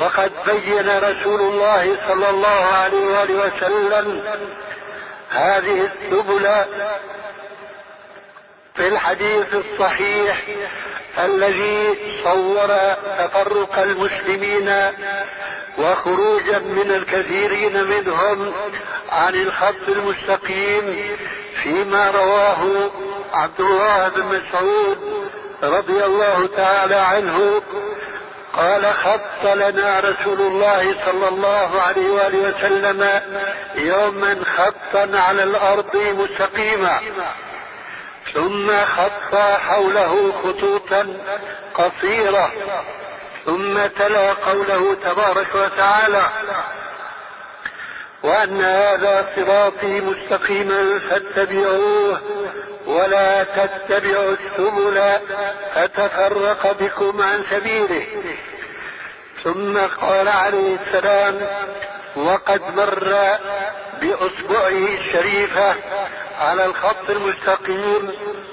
وقد بين رسول الله صلى الله عليه وآله وسلم هذه السبل في الحديث الصحيح الذي صور تفرق المسلمين وخروجا من الكثيرين منهم عن الخط المستقيم فيما رواه عبد الله بن مسعود رضي الله تعالى عنه قال خط لنا رسول الله صلى الله عليه وآله وسلم يوما خطا على الأرض مستقيما. ثم خط حوله خطوطا قصيرة. ثم تلا قوله تبارك وتعالى وأن هذا صراطي مستقيما فاتبعوه ولا تتبعوا السبل فتفرق بكم عن سبيله. ثم قال عليه السلام وقد مر بأصبعه الشريفة على الخط المستقيم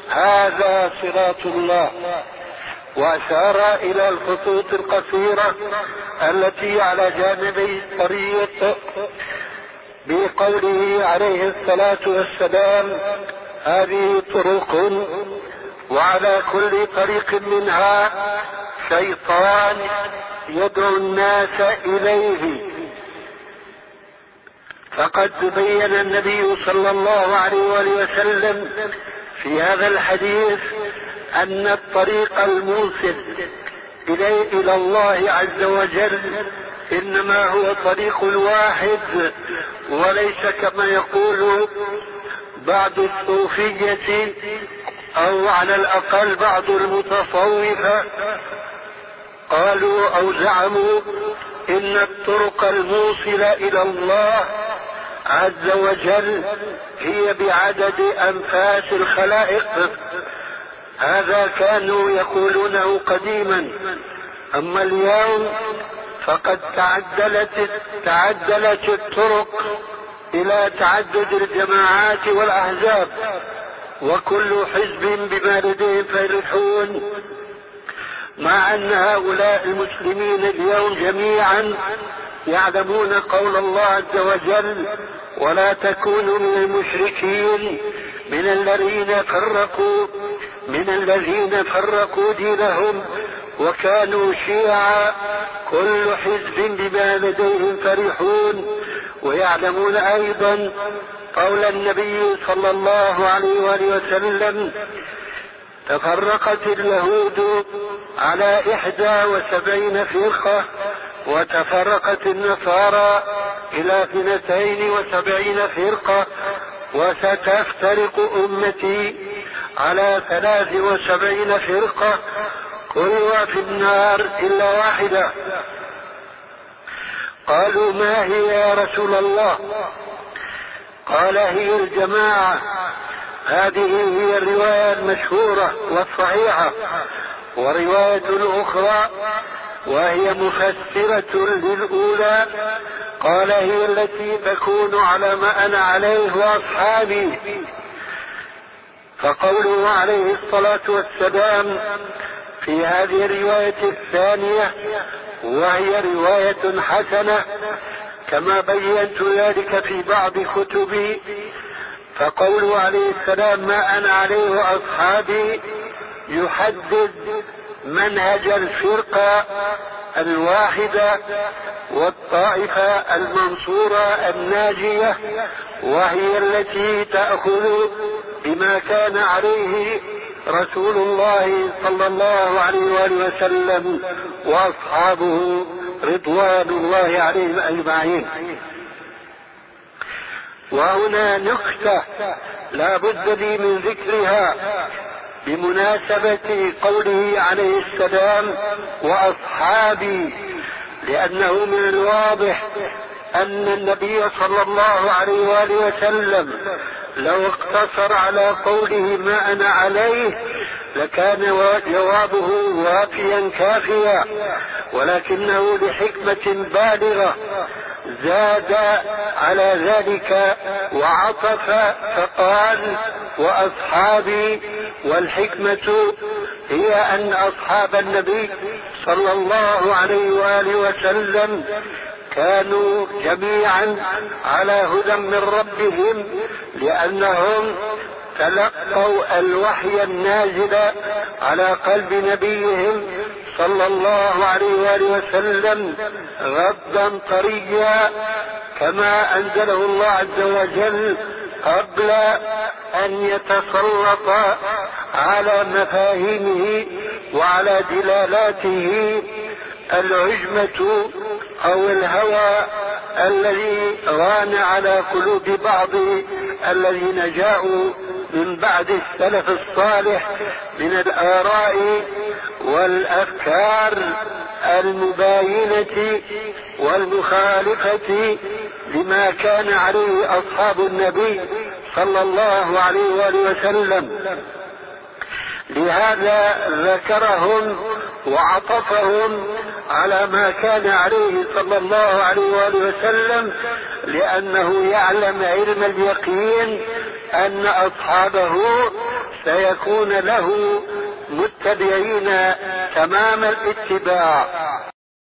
هذا صراط الله. وأشار إلى الخطوط القصيرة التي على جانبي الطريق. بقوله عليه الصلاة والسلام هذه طرق وعلى كل طريق منها شيطان يدعو الناس إليه. فقد بين النبي صلى الله عليه وآله وسلم في هذا الحديث أن الطريق الموصل إليه إلى الله عز وجل إنما هو طريق الواحد. وليس كما يقول بعض الصوفية أو على الأقل بعض المتصوفة قالوا أو زعموا إن الطرق الموصلة إلى الله عز وجل هي بعدد أنفاس الخلائق. هذا كانوا يقولونه قديما. أما اليوم فقد تعدلت تعدلت الطرق إلى تعدد الجماعات والأحزاب وكل حزب بما لديهم فرحون مع أن هؤلاء المسلمين اليوم جميعا يعلمون قول الله عز وجل ولا تكونوا من المشركين من الذين فرقوا من الذين فرقوا دينهم وكانوا شيعا كل حزب بما لديهم فرحون. ويعلمون أيضا قول النبي صلى الله عليه وآله وسلم تفرقت اليهود على إحدى وسبعين فرقة وتفرقت النصارى إلى اثنتين وسبعين فرقة وستفترق أمتي على ثلاث وسبعين فرقة كلها في النار إلا واحدة. قالوا ما هي يا رسول الله؟ قال هي الجماعة. هذه هي الرواية المشهورة والصحيحة. ورواية أخرى وهي مفسرة للأولى. قال هي التي تكون على ما أنا عليه وأصحابي. فقوله عليه الصلاة والسلام في هذه الرواية الثانية وهي رواية حسنة كما بينت ذلك في بعض كتبي فقوله عليه السلام ما أنا عليه وأصحابي يحدد منهج الفرقة الواحدة والطائفة المنصورة الناجية وهي التي تأخذ بما كان عليه رسول الله صلى الله عليه وآله وسلم وأصحابه رضوان الله عليهم أجمعين. وهنا نكتة لا بد لي من ذكرها بمناسبة قوله عليه السلام وأصحابي لأنه من الواضح أن النبي صلى الله عليه وآله وسلم لو اقتصر على قوله ما أنا عليه لكان جوابه وافيا كافيا ولكنه لحكمة بالغة زاد على ذلك وعطف فقال وأصحابي والحكمة هي أن أصحاب النبي صلى الله عليه وآله وسلم كانوا جميعا على هدى من ربهم لأنهم تلقوا الوحي النازل على قلب نبيهم صلى الله عليه وآله وسلم غضا طريا كما أنزله الله عز وجل قبل أن يتسلط على مفاهيمه وعلى دلالاته العجمة أو الهوى الذي ران على قلوب بعض الذين جاءوا من بعد السلف الصالح من الآراء والأفكار المباينة والمخالفة لما كان عليه أصحاب النبي صلى الله عليه وآله وسلم. لهذا ذكرهم وعطفهم على ما كان عليه صلى الله عليه وآله وسلم لأنه يعلم علم اليقين أن أصحابه سيكون له متبعين تمام الاتباع.